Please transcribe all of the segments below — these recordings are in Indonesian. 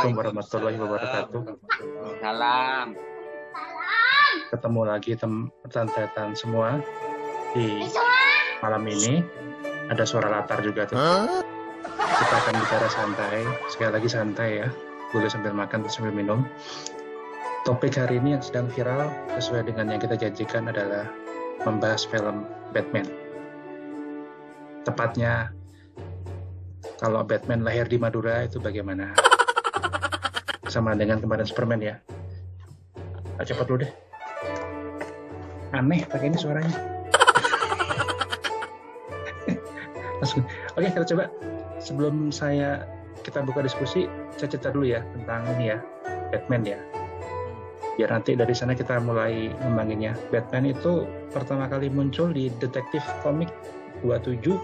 Assalamualaikum warahmatullahi wabarakatuh. Salam. Ketemu lagi teman-teman semua di malam ini. Ada suara latar juga tuh. Kita akan bicara santai, sekali lagi santai ya. Boleh sambil makan, sambil minum. Topik hari ini yang sedang viral sesuai dengan yang kita janjikan adalah membahas film Batman. Tepatnya kalau Batman lahir di Madura itu bagaimana? Sama dengan kemarin Superman ya. Ah, cepat dulu deh. Aneh pakai ini suaranya. Langsung. Oke, kita coba sebelum saya kita buka diskusi, saya cerita dulu ya tentang ini ya, Batman ya. Biar nanti dari sana kita mulai membanginnya. Batman itu pertama kali muncul di Detektif Komik 27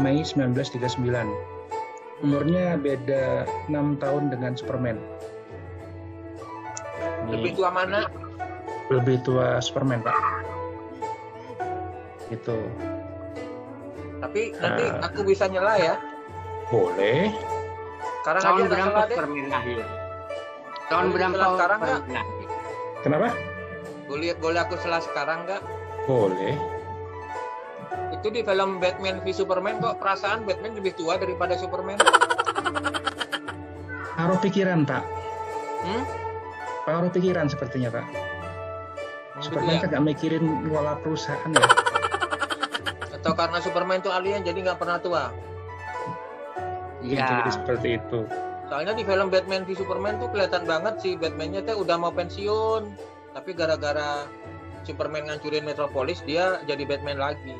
Mei 1939. Umurnya beda 6 tahun dengan Superman. Ini Lebih tua mana? lebih tua Superman, Pak. Gitu. Tapi nanti Ah. aku bisa nyela ya. Boleh. Karena Tahun berapa. Superman lahir? Tahun berapa sekarang nggak? Kenapa? Boleh boleh aku salah sekarang nggak? Boleh. Itu di film Batman v Superman kok perasaan Batman lebih tua daripada Superman. Paruh pikiran, Pak. Hmm? Paruh pikiran sepertinya, Pak. Superman ya? kan nggak mikirin ngelola perusahaan ya. Atau karena Superman itu alien jadi nggak pernah tua. Iya. Jadi seperti itu. Soalnya di film Batman v Superman tuh kelihatan banget si Batman-nya tuh udah mau pensiun. Tapi gara-gara Superman ngancurin Metropolis, dia jadi Batman lagi.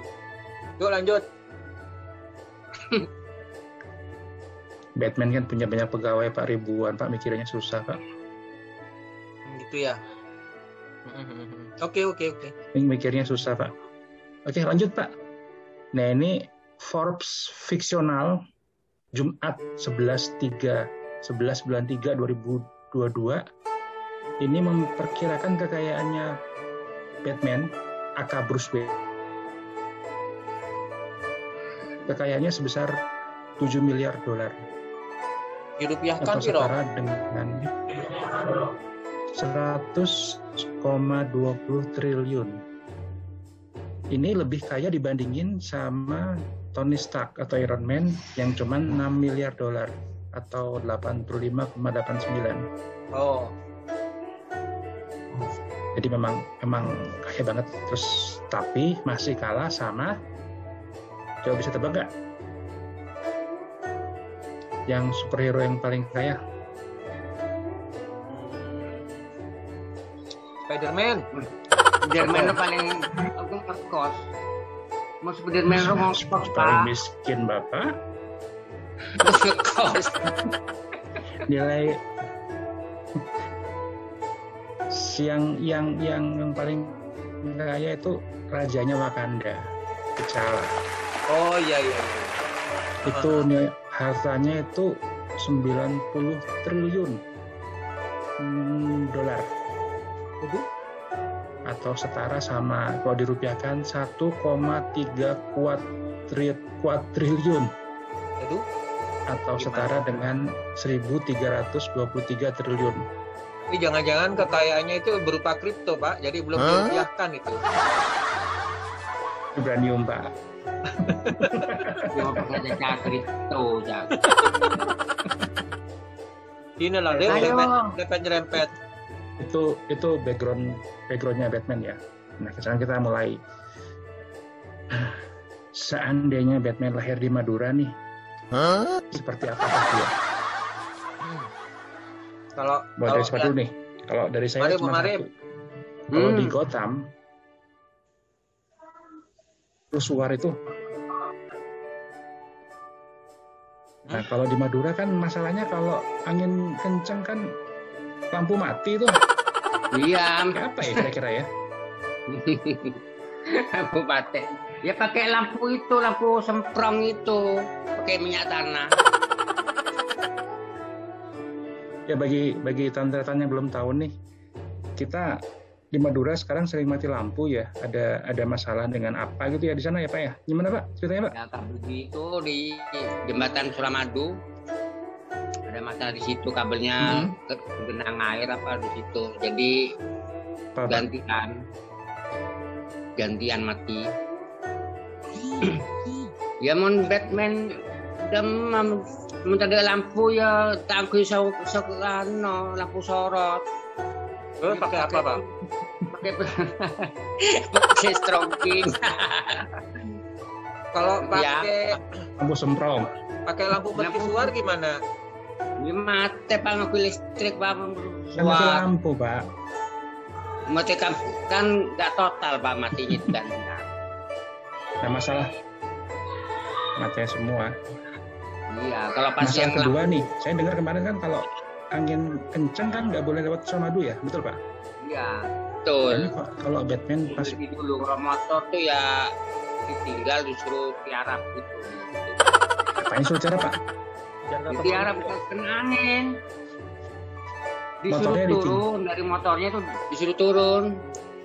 Yuk lanjut. Batman kan punya banyak pegawai, Pak, ribuan, Pak. Mikirnya susah, Pak. Gitu ya. Oke, oke, oke. Ini mikirnya susah, Pak. Oke, lanjut, Pak. Nah, ini Forbes fiksional Jumat 11 11 bulan 3 2022 ini memperkirakan kekayaannya Batman aka Bruce Wayne kekayaannya sebesar 7 miliar dolar Dirupiahkan atau piro? setara dengan 100,20 triliun. Ini lebih kaya dibandingin sama Tony Stark atau Iron Man yang cuma 6 miliar dolar atau 85,89. Oh, Jadi memang memang kaya banget terus tapi masih kalah sama coba bisa tebak nggak? Yang superhero yang paling kaya Spider-Man. Spiderman itu paling aku ngekos. Mau Spiderman lu mau ngekos paling miskin bapak Ngekos. nilai yang yang yang yang paling kaya itu rajanya Wakanda T'Challa Oh iya iya. iya. itu nilai hartanya itu 90 triliun hmm, dolar. Atau setara sama kalau dirupiahkan 1,3 kuat kuadriliun Aduh, atau Gimana? setara dengan 1.323 triliun. ini jangan-jangan kekayaannya itu berupa kripto, Pak. Jadi belum Hah? dirupiahkan itu. Vibranium, Pak. Cuma kripto. Ini lah, dia Ayo. rempet nyerempet. Itu itu background backgroundnya Batman ya. Nah, sekarang kita mulai. Seandainya Batman lahir di Madura nih, seperti apakah dia? Kalau kalau dari siapa ya, nih? Kalau dari saya Mari, cuma mari. satu. Kalau Hmm. di Gotham, Rusuar itu. Nah, kalau di Madura kan masalahnya kalau angin kenceng kan lampu mati tuh. Iya, Kayak apa ya kira-kira ya? lampu batik. Ya pakai lampu itu, lampu semprong itu, pakai minyak tanah. Ya bagi bagi tanda-tanda yang belum tahu nih, kita di Madura sekarang sering mati lampu ya. Ada ada masalah dengan apa gitu ya di sana ya Pak ya? Gimana Pak? Ceritanya Pak? Ya, begitu di jembatan Suramadu di situ kabelnya Hmm. ke genang air apa di situ. Jadi Pak? gantian gantian mati. ya mon Batman dem mencari lampu ya tangguh so, so, ano, lampu sorot. Eh, pakai apa, Pak? Pakai pakai stroking. Kalau Ya. pakai Lampu semprong. pakai lampu mercusuar gimana? Ini mati pak mobil listrik pak. Kan mati Wah, lampu, Pak. mati kan kan nggak total pak matinya itu kan. Nah, masalah mati semua. Iya, kalau pas Masalah yang kedua nih, saya dengar kemarin kan kalau angin kenceng kan nggak boleh lewat Sonadu ya, betul Pak? Iya, betul. kalau Batman pas dulu kalau motor tuh ya ditinggal disuruh tiarap gitu. apain suruh cara Pak? Tiarap kena angin. Disuruh Motornya turun dari motornya tuh disuruh turun,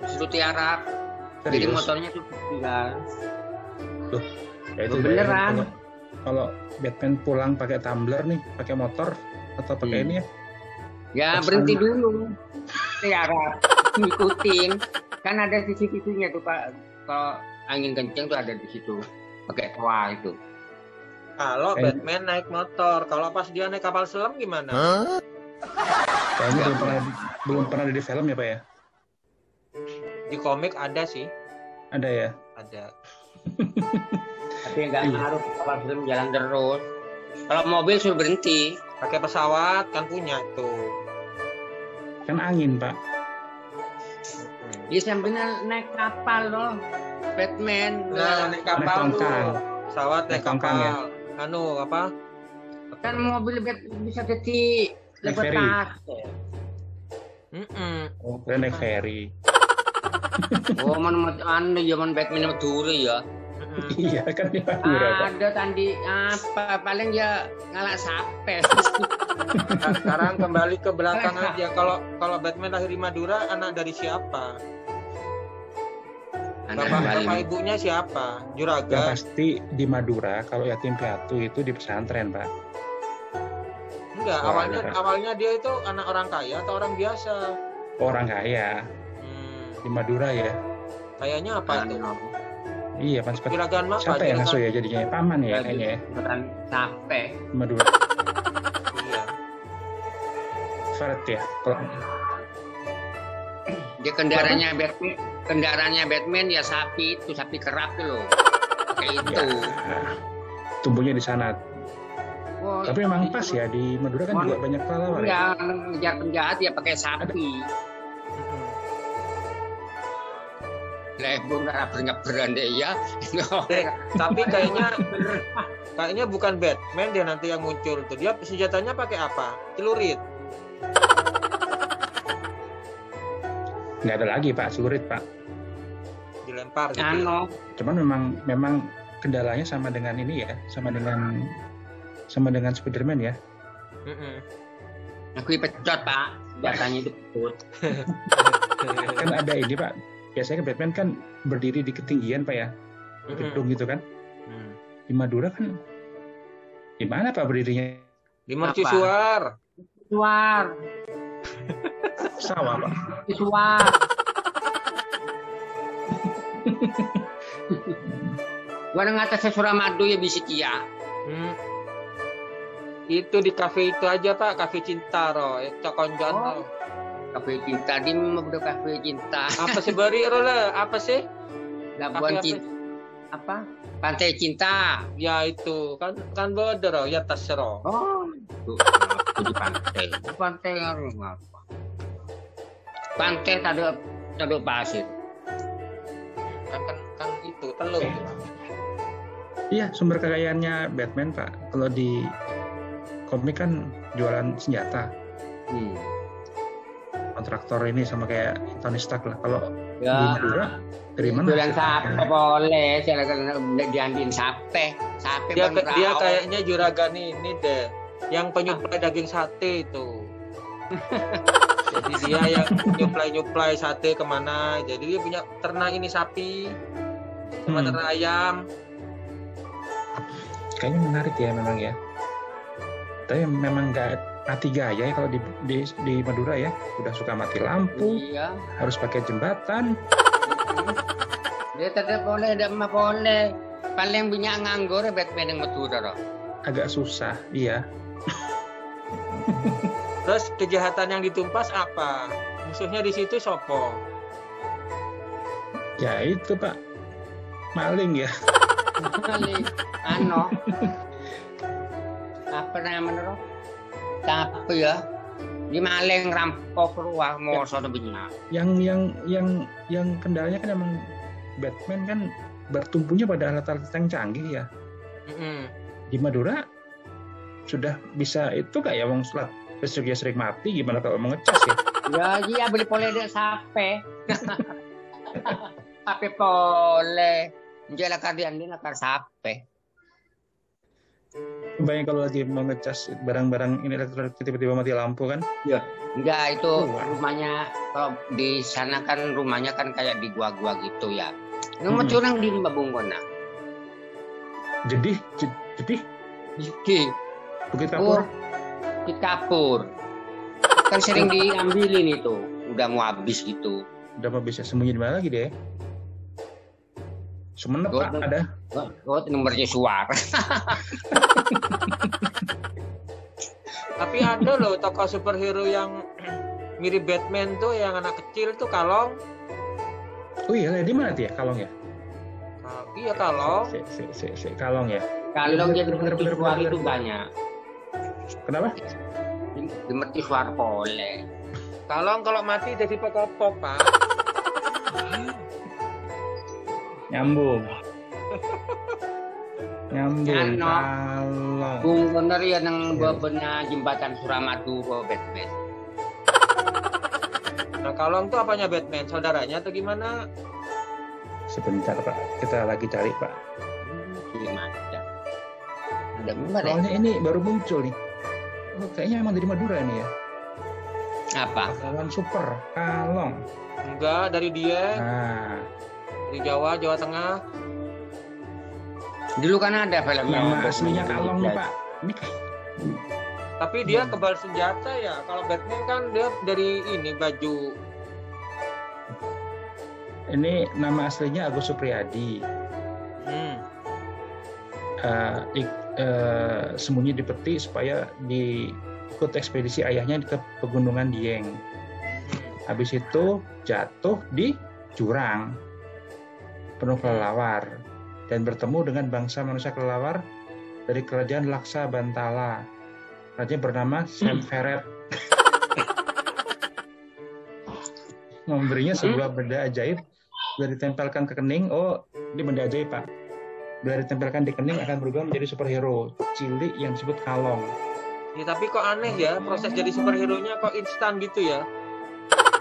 disuruh tiarap. Jadi Serius? motornya tuh tinggal. Ya itu Beneran. Kalau, kalau Batman pulang pakai tumbler nih, pakai motor atau pakai Hmm. ini ya? Ya Pas berhenti dulu. Tiarap, ngikutin. Kan ada CCTV-nya tuh Pak. Kalau angin kenceng tuh ada di situ. Pakai toa itu. Kalau Kayak- Batman naik motor, kalau pas dia naik kapal selam gimana? Kayaknya Ya, belum pernah belum pernah ada di film ya Pak ya? Di komik ada sih, Ada ya? ada. Tapi nggak Iya. ngaruh kapal selam jalan terus. Kalau mobil suruh berhenti. Pakai pesawat kan punya tuh. Kan angin Pak. Hmm. Dia sambilnya naik kapal loh. Batman. Nah, naik Naik kapal tuh. Pesawat naik Naik tongkang kapal. ya? Anu apa? Kan mobil Bat- bisa jadi ferry. tas. Mm-mm. Oh, naik ferry. Oh, man, anu zaman Batman Madura ya. Mm-mm. iya kan di Madura. Ada tadi apa paling dia ngalak sape. Nah, sekarang kembali ke belakang aja. Kalau kalau Batman lahir di Madura, anak dari siapa? Anak Bapak, kembali. bapak ibunya siapa? Yang Juragan. pasti di Madura kalau yatim piatu itu di pesantren Pak. Enggak, Wah, awalnya ada. awalnya dia itu anak orang kaya atau orang biasa? Orang kaya Hmm, di Madura ya. kayaknya apa itu? Iya kan seperti Juragan apa? siapa yang ngasuh ya jadinya paman ya kayaknya ya Bukan sape. di Madura. Iya. Fred ya. Kalau Dia kendaraannya Batman, kendaraannya Batman ya sapi itu sapi kerap tuh loh. Kayak itu. ya, tumbuhnya di sana. Oh, Tapi emang pas ya di Madura kan Mon- juga banyak kelelawar ya. Ya, ngejar penjahat ya pakai sapi. Lebur nggak bernyeberan deh ya. Eh, tapi kayaknya kayaknya bukan Batman dia nanti yang muncul tuh. Dia senjatanya pakai apa? Celurit. Nggak ada lagi Pak, celurit Pak. Dilempar gitu. ya. Anu, Cuman memang memang kendalanya sama dengan ini ya, sama dengan sama dengan Spiderman ya. Aku pecot pak. Datanya itu pecot. Kan ada ini Pak. Biasanya kan Batman kan berdiri di ketinggian Pak ya, gedung gitu kan. Hmm. Di Madura kan di mana Pak berdirinya? Di mercusuar. Suar, Sawah Pak. suar. Gua ngatas Suramadu ya bisa kia. Hmm. Itu di kafe itu aja Pak, kafe cinta roh, ya, cokonjon Oh. roh. Kafe cinta di mau kafe cinta. Apa sih beri roh lah? Apa sih? Labuan cinta. Apa? Pantai cinta. Ya itu kan kan bodoh roh, ya tas roh. Oh, itu aku di pantai. Pantai yang apa? Pantai tadi tadi pasir. Kan kan, kan itu telur. Iya, sumber kekayaannya Batman Pak. Kalau di komik kan jualan senjata, Hmm. kontraktor ini sama kayak Tony Stark lah. Kalau di Ya, Madura dari mana? jualan sape boleh. Diambil sape. Sape Dia dia kayaknya juragan ini deh, yang penyuplai daging sate itu. Jadi dia yang nyuplai nyuplai sate ke mana? Jadi dia punya ternak ini sapi, sama Hmm. ternak ayam. Kayaknya menarik ya memang ya. Tapi memang nggak mati gaya ya kalau di, di di Madura ya udah suka mati lampu Iya. harus pakai jembatan Dia tidak boleh, tidak mah boleh. Paling banyak nganggur Batman yang dah. agak susah iya Terus kejahatan yang ditumpas apa? Musuhnya di situ sopo. ya itu pak maling ya Kali ano. Apa namanya? Tapi ya. Di maling rampok ruah mau sono banyak. yang yang yang yang kendalanya kan emang Batman kan bertumpunya pada alat-alat yang canggih ya Mm-mm. di Madura sudah bisa itu kayak wong selat listrik ya sering mati gimana kalau mau ngecas ya Ya iya beli boleh dia sape. Sape boleh. Jela kalian dia nakar sape. Bayang kalau lagi mau ngecas barang-barang ini elektronik tiba-tiba mati lampu kan Enggak itu Wah. rumahnya kalau di sana kan rumahnya kan kayak di gua-gua gitu ya. Ini Hmm. mau curang di Mbak Bunggona. jadi jadi Jadi bukit kapur, kapur di kapur. Kan sering diambilin itu. Udah mau habis gitu. udah mau bisa sembunyi di mana lagi deh Sumenep Gua- pak ada Oh, nomornya suara. Tapi ada loh tokoh superhero yang mirip Batman tuh yang anak kecil tuh kalong. oh iya di mana tuh ya kalong ya iya kalong. si, si, si, si, kalong ya Bener, jadi bener, bener, suara bener, itu banyak. Kenapa Di mercusuar boleh. Kalong kalau mati jadi pokok pak. nyambung nyambung Nyano. kalong Bung bener ya nang bebenah jembatan Suramadu Batman. Nah kalong tuh apanya Batman? Saudaranya atau gimana? sebentar pak kita lagi cari pak Gimana? Udah bener ya? soalnya ini baru muncul nih oh, kayaknya emang dari Madura ini ya Apa? pahlawan super kalong Enggak dari dia nah dari Jawa Jawa Tengah. Dulu kan ada film nama aslinya kalong nih pak ini kayak Tapi dia Hmm. kebal senjata ya. Kalau Batman kan dia dari ini baju. ini nama aslinya Agus Supriyadi Hmm. Eh, ik- eh, sembunyi di peti supaya di ikut ekspedisi ayahnya ke pegunungan Dieng. Hmm. Habis itu jatuh di jurang penuh kelelawar dan bertemu dengan bangsa manusia kelelawar dari kerajaan Laksa Bantala. Raja bernama Sam Ferret. Memberinya sebuah benda ajaib bila ditempelkan ke kening. Oh, ini benda ajaib pak. Bila ditempelkan di kening akan berubah menjadi superhero cilik yang disebut kalong. Ya tapi kok aneh ya proses jadi superhero nya kok instan gitu ya.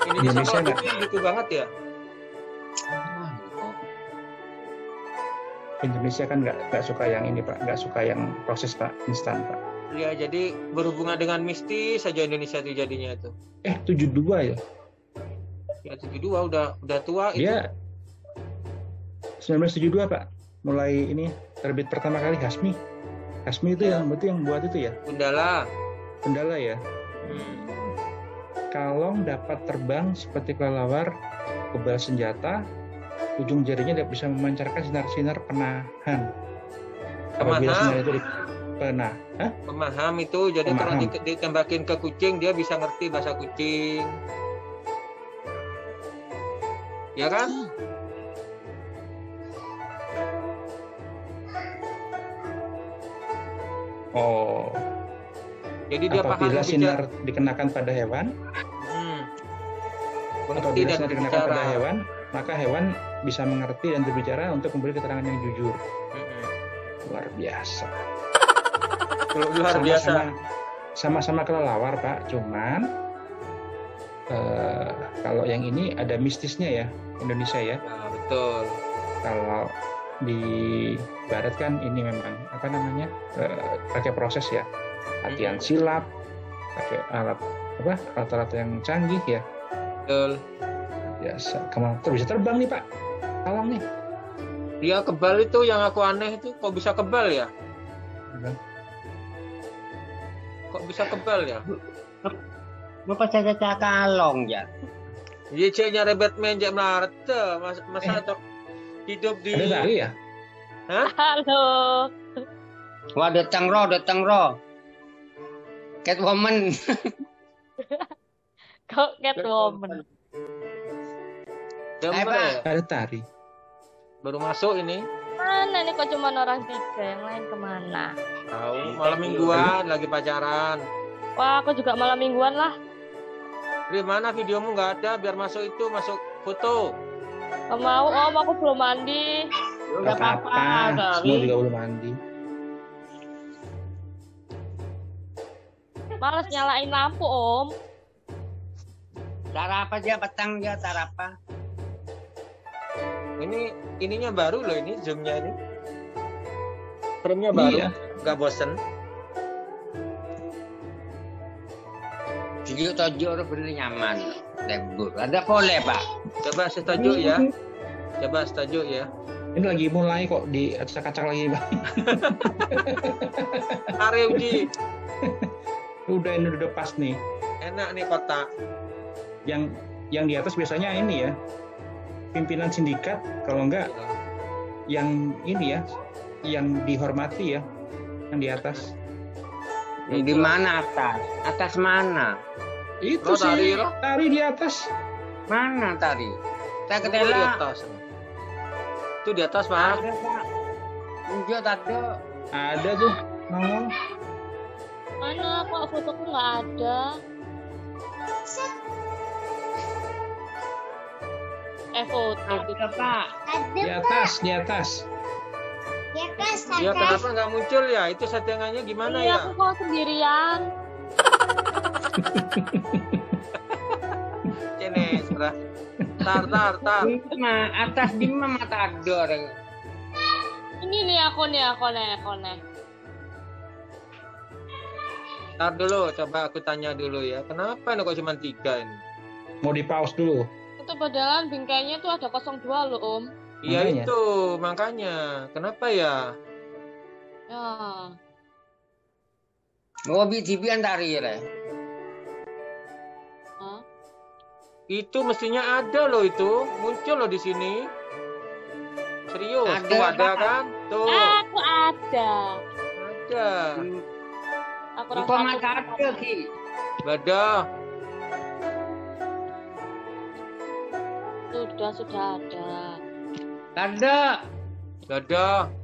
Indonesia Indonesia kok nggak? gitu, gitu banget ya. Indonesia kan nggak nggak suka yang ini pak, nggak suka yang proses pak instan pak. Ya jadi berhubungan dengan mistis saja Indonesia itu jadinya itu. Eh 72 ya? Ya 72 udah udah tua itu. Dia 1972 pak, mulai ini terbit pertama kali Hasmi. Hasmi itu yang berarti yang buat itu ya, Gundala. kendala ya. Hmm. Kalong dapat terbang seperti kelelawar, kebal senjata, ujung jarinya dia bisa memancarkan sinar-sinar penahan. Apabila Pemaham. sinar itu dipenah, Hah? Pemaham itu jadi kalau Pemaham. di- ditembakin ke kucing dia bisa ngerti bahasa kucing. Ya kan? Oh, Jadi dia paham apabila bicara. sinar dikenakan pada hewan, Hmm. Apabila sinar dikenakan pada hewan, maka hewan bisa mengerti dan berbicara untuk memberi keterangan yang jujur. Mm-mm. Luar biasa. Luar biasa. Sama-sama- kelelawar, Pak. Cuman eh, kalau yang ini ada mistisnya ya, Indonesia ya. Nah, betul. Kalau di Barat kan ini memang apa namanya eh, pakai proses ya, latihan silap, pakai alat apa alat-alat yang canggih ya. Betul. Biasa. Ke mana tuh bisa terbang nih Pak? Kalong nih. Dia kebal itu yang aku aneh itu kok bisa kebal ya? Kok bisa kebal ya? Mau pas ada cakalong ya. Iya cek nyari Batman cek melarat tuh. Mas, masa Eh. Hidup di Ada tari ya? Halo. Wah datang roh, datang roh. Catwoman. Kok Catwoman? Ya? Ada tari. Baru masuk ini. Mana nih kok cuma orang tiga, yang lain ke mana? Tahu malam mingguan lagi pacaran. Wah, aku juga malam mingguan lah. Di mana videomu nggak ada? Biar masuk itu masuk foto. Gak mau, om, aku belum mandi. Udah apa-apa, Semua juga belum mandi. Males nyalain lampu, om. Cara apa dia petang dia cara apa? Ini ininya baru loh ini zoomnya ini. Frame-nya baru. Iya. Nggak bosen. Video tojo bener nyaman. Lebur. Ada boleh pak. Coba setuju ya. Coba setuju ya. Ini lagi mulai kok di acak-acak lagi, Bang. Areu Ji. Udah ini udah pas nih. Enak nih kotak. Yang yang di atas biasanya ini ya. Pimpinan sindikat kalau enggak yang ini ya, yang dihormati ya, yang di atas. Di mana atas? Atas mana? Itu Oh, tari, sih Roh. tari di atas. Mana tadi? Kita Itu di atas. Itu di atas, Pak. Ada pak. Unjuk tadi. Ada tuh nongol. Mana kok fotoku nggak ada? Eh foto. Ada pak. Di atas, di atas. Ya kan, Ya Saka? kenapa nggak muncul ya? Itu settingannya gimana Iya, ya? aku kok sendirian. Brah. Tar, tar, tar. Mah atas di mana matador. Ini nih aku nih, aku nih, aku nih. Tar dulu, coba aku tanya dulu ya. Kenapa ini kok cuma tiga ini? Mau di pause dulu. Itu padahal bingkainya tuh ada 02 loh, Om. Iya Makanya. itu, makanya. Kenapa ya? Ya. Oh bi tibian tari ya. Itu mestinya ada loh itu. Muncul loh di sini. Serius, Ada, tuh ada kan? Tuh, Aku ada. ada. Aku rasa mata ada ki? Badah. sudah sudah ada. Ada. Badah.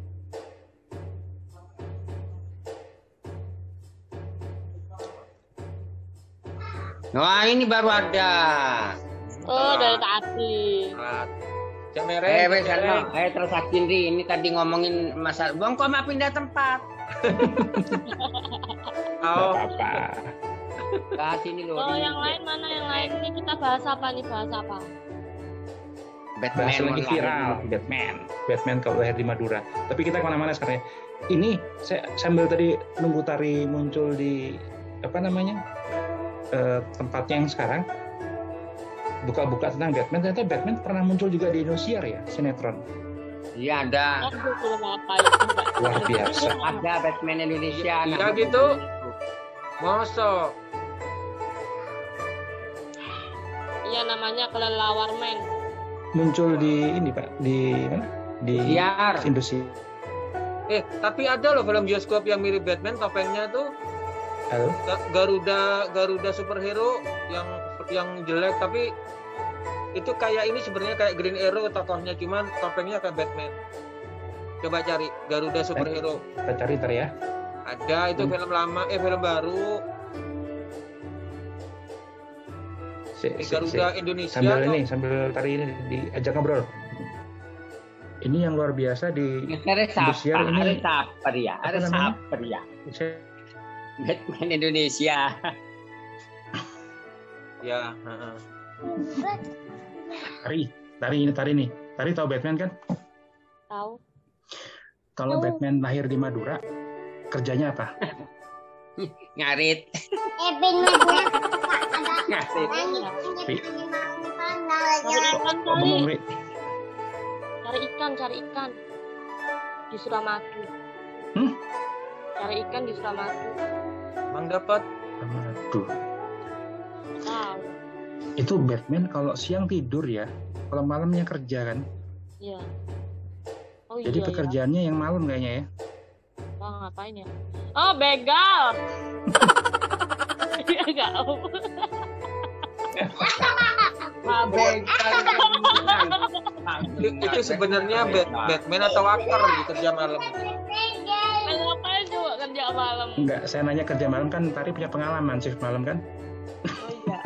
Wah ini baru ada. Oh, dari tadi. Rat. Cek Eh, wes. Salma. Eh, terus Indri, ini tadi ngomongin masalah. Bang, kok mau pindah tempat? Oh, apa-apa. Ke sini loh. Oh, ini. yang lain mana yang lain? Ini kita bahas apa nih? Bahas apa? Batman Bahas lagi viral, Batman. Batman kalau lahir di Madura. Tapi kita ke mana-mana sekarang. ya. Ini saya sambil tadi nunggu tari muncul di apa namanya eh, tempatnya yang sekarang buka-buka tentang Batman ternyata Batman pernah muncul juga di Indosiar ya sinetron Iya ada. Luar biasa Ada Batman Indonesia. Iya gitu. Mosok. Iya namanya kelelawar men. muncul di ini pak di mana di. Indosiar Eh, tapi ada loh film bioskop yang mirip Batman, topengnya tuh Halo? Ga- Garuda Garuda superhero yang yang jelek tapi itu kayak ini sebenarnya kayak Green Arrow tokohnya cuman topengnya kayak Batman. Coba cari Garuda superhero. kita cari ntar ya Ada itu Hmm. film lama eh film baru si, si- si. Garuda Indonesia sambil tuh. ini sambil tari ini diajak ngobrol ini yang luar biasa di Ada siapa? Indosiar ini- Ada siapa dia? apa Ada dia? saya- Batman Indonesia. Ya, heeh. tari tari ini tari nih tari tahu Batman kan Tahu? kalau Oh. Batman lahir di Madura kerjanya apa Ngarit. Eh, Madura, Ngarit. Cari ikan? Cari ikan, cari ikan. Di Suramadu. Hmm? Cari ikan di Suramadu. Emang dapat? Aduh, Tahu. itu Batman kalau siang tidur ya, kalau malamnya kerja kan. Iya. Oh Jadi iya, pekerjaannya yang malam kayaknya ya. ya. Wah, ngapain ya? Oh, begal. Iya, enggak. Pak Begal. Itu, sebenarnya Bat- Batman atau Walker di kerja malam. Kerja malam? Enggak, saya nanya kerja malam kan Tari punya pengalaman shift malam kan. Oh iya.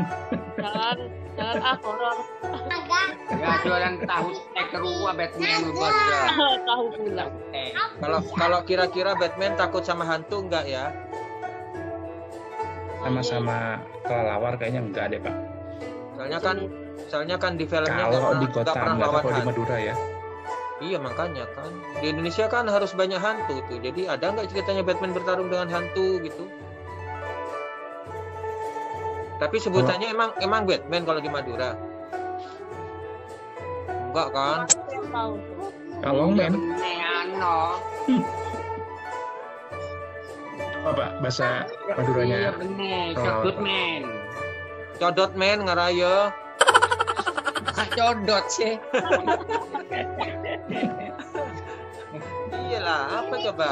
Jangan, jangan ah horor. Agak. Ya jualan tahu stek kerua Batman bos. Tahu pula. Kalau kalau kira-kira Batman takut sama hantu enggak ya? Sama-sama kelelawar kayaknya enggak deh Pak. Soalnya kan soalnya kan di filmnya Kalau pernah- di nggak Gotham, kalau di. Madura ya. Iya makanya kan di Indonesia kan harus banyak hantu tuh. Jadi ada nggak ceritanya Batman bertarung dengan hantu gitu? Tapi sebutannya emang emang Batman kalau di Madura. Enggak kan? Kalau men, ano. apa bahasa Maduranya? Iya bener, Oh. sebut men. Codot men ngaraya. Codot sih. Iyalah, apa coba?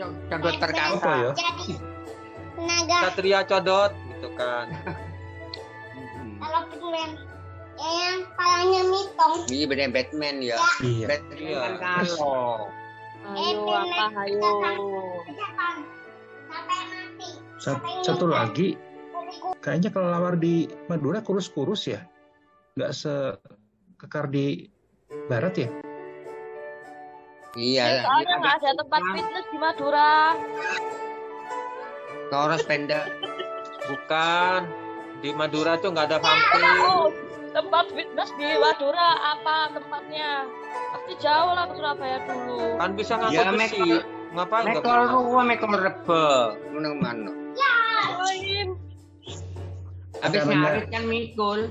Codot Apa terkata. ya? Tenaga Satria codot gitu kan. kalau Batman ya yang palanya mitong. Iya bener Batman ya. Iya. Batman Iya. kan kalau. Ayo apa ayo. Satu lagi, kayaknya kelelawar di Madura kurus-kurus ya. Nggak sekekar di Barat ya. Iya. Soalnya nggak ada tempat fitness di Madura. Toros pendek. Bukan. Di Madura tuh nggak ada vampir. Oh, tempat fitness di Madura apa tempatnya? Pasti jauh lah ke Surabaya dulu. Kan bisa ngangkut Ya, besi. Ngapain Mekol ruwa, mekol rebe. Mana mana. Lain. Habis ngarit kan mikul.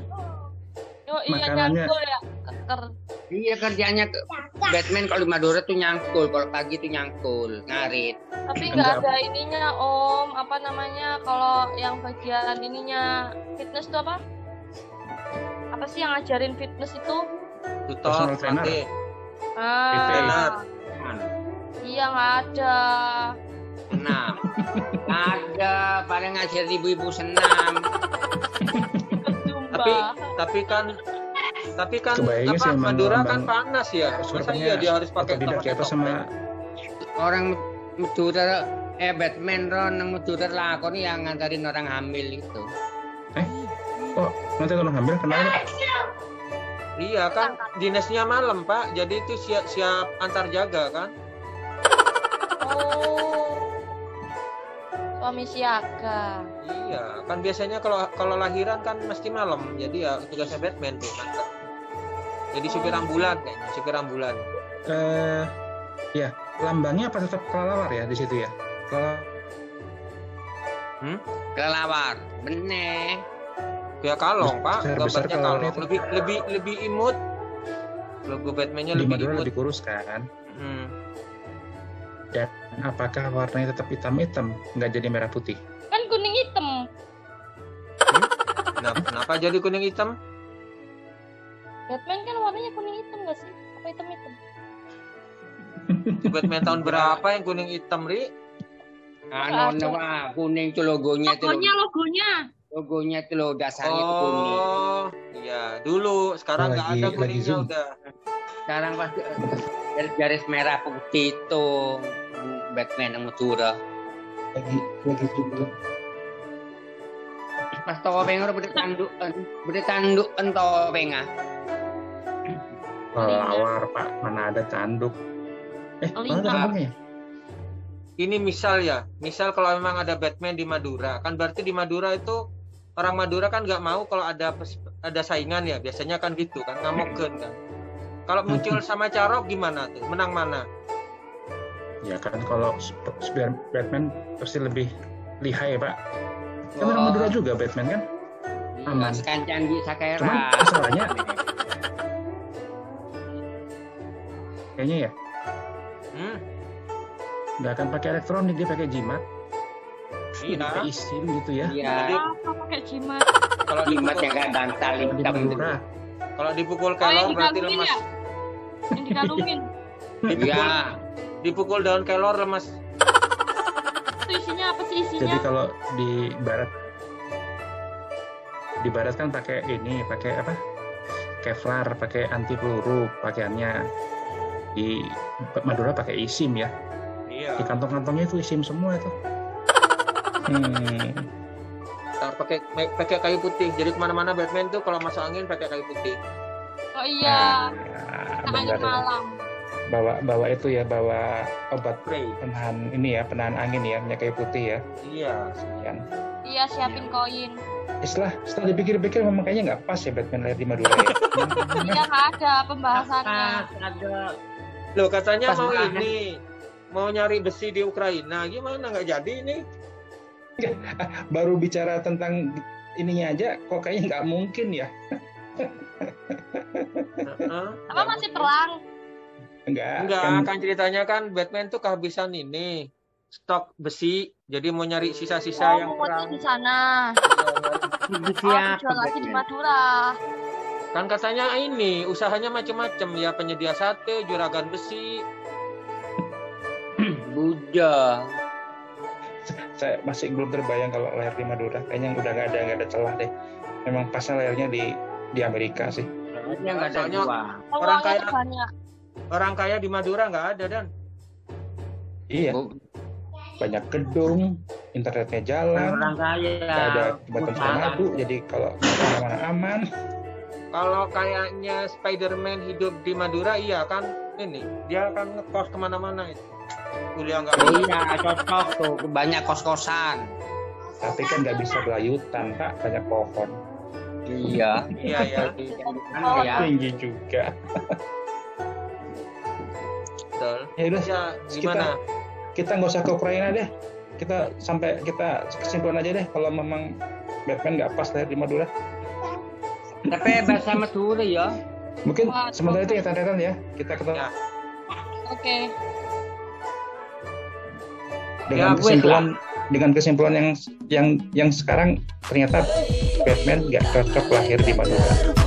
Oh iya nyangkul ya. Keker. Iya kerjanya ke- Batman kalau di Madura tuh nyangkul, kalau pagi tuh nyangkul, ngarit. Tapi nggak Enggak. ada ininya Om. Apa namanya kalau yang bagian ininya fitness itu apa? Apa sih yang ngajarin fitness itu? Tutor, trainer. Ah, iya nggak ada. Senam. ada, paling ngajar ibu-ibu senam. Tapi tapi kan tapi kan Kebayangnya apa sih emang Madura kan panas ya. Masa iya dia harus pakai ya, pakai atau sama Orang Madura, eh Batman ron yang Madura lakon yang ngantarin orang hamil itu. oh nanti kalau hamil kenapa? Iya kan dinasnya malam pak, jadi itu siap siap antar jaga kan. Oh. Suami siaga. Iya kan biasanya kalau kalau lahiran kan mesti malam, jadi ya tugasnya Batman tuh antar. Jadi supir ambulan kayaknya, supir ambulan. Eh, ya lambangnya apa tetap kelelawar ya di situ ya? Kelelawar. Kelelawar, bener. Ya kalong pak, Besar- gambarnya kalong. itu. Lebih lebih lebih imut. Logo Batmannya lebih imut. lebih kurus kan? Hmm. Apakah warnanya tetap hitam-hitam, nggak jadi merah putih? Kan kuning hitam. Kenapa, kenapa jadi kuning hitam? Batman kan warnanya kuning hitam nggak sih? Apa hitam hitam? Batman tahun berapa yang kuning hitam, Ri? Anu nawa kuning itu logonya itu. Logonya logonya. Logonya itu lo dasarnya itu kuning. Oh, iya. Dulu, sekarang nggak ada lagi kuningnya udah. Sekarang pas garis-garis merah putih itu Batman yang Madura. Lagi lagi juga. Pas topeng udah beri tandukan, beri tandukan topeng ah. Kelelawar pak, mana ada tanduk? Eh, Oh, mana ada iya. tanduknya? Ini misal ya, misal kalau memang ada Batman di Madura, kan berarti di Madura itu orang Madura kan nggak mau kalau ada ada saingan ya, biasanya kan gitu kan, ngamokeun kan. Kalau muncul sama Carok gimana tuh? Menang mana? Ya kan kalau Batman pasti lebih lihai pak. Kan orang Oh. Madura juga Batman kan? Aman. Sekancan di Sakera. Cuman masalahnya kayaknya ya Hmm? nggak akan pakai elektronik dia pakai jimat. Iya. pakai isim gitu ya. Iya. Apa pakai jimat? Kalau Jimat yang kayak bantal hitam gitu. Kalau dipukul Oh, kelor berarti dikalungin lemas. ya? Yang dikalungin. Dipukul, Iya. dipukul daun kelor lemas. Itu isinya apa sih isinya? Jadi kalau di barat di barat kan pakai ini, pakai apa? Kevlar, pakai anti peluru pakaiannya. Di Madura pakai isim ya. Di Iya. kantong-kantongnya itu isim semua itu. Hmm. Ntar pakai pakai kayu putih. Jadi ke mana-mana Batman tuh kalau masuk angin pakai kayu putih. Oh iya, Nah, benar angin ya. malam. Bawa bawa itu ya, bawa obat Spray. penahan ini ya, penahan angin ya, minyak kayu putih ya. Iya. Sekian. Iya, siapin koin. Setelah setelah dipikir-pikir memang kayaknya nggak pas ya Batman lahir di Madura ya. Iya, nggak ada pembahasannya. ada Loh katanya Pas mau banget. ini mau nyari besi di Ukraina. Gimana nggak jadi ini? Baru bicara tentang ininya aja, kok kayaknya nggak mungkin ya. Heeh. Apa masih perang? Enggak. Enggak, kan kan ceritanya kan Batman tuh kehabisan ini stok besi, jadi mau nyari sisa-sisa Oh, yang perang. di sana. Siapa dijual lagi di? Madura. Kan katanya ini usahanya macam-macam ya penyedia sate, juragan besi. Buja. saya masih belum terbayang kalau lahir di Madura. Kayaknya udah nggak ada nggak ada celah deh. Memang pasnya lahirnya di di Amerika sih. Nggak ada. Oh, Orang kaya- banyak. Orang kaya di Madura nggak ada dan. Iya, banyak gedung, internetnya jalan, Orang kaya. ada madu, jadi kalau ke mana-mana aman. Kalau kayaknya Spider-Man hidup di Madura iya kan ini dia akan ngekos ke mana-mana itu. Kuliah nggak Oh bisa. iya, cocok tuh. Banyak kos-kosan. Tapi kan nggak bisa berlayutan, Pak. Banyak pohon. Iya. Iya ya. Kan ya. Tinggi juga. Betul. Ya udah, Ya gimana? kita nggak usah ke Ukraina deh. Kita sampai kita kesimpulan aja deh kalau memang Batman nggak pas lahir di Madura. Tapi bahasa Madura ya. Mungkin Wah, sementara itu ya Tantan ya. Kita ketemu Ya. Oke. dengan Ya, kesimpulan dengan kesimpulan yang yang yang sekarang ternyata Batman nggak cocok lahir di Madura.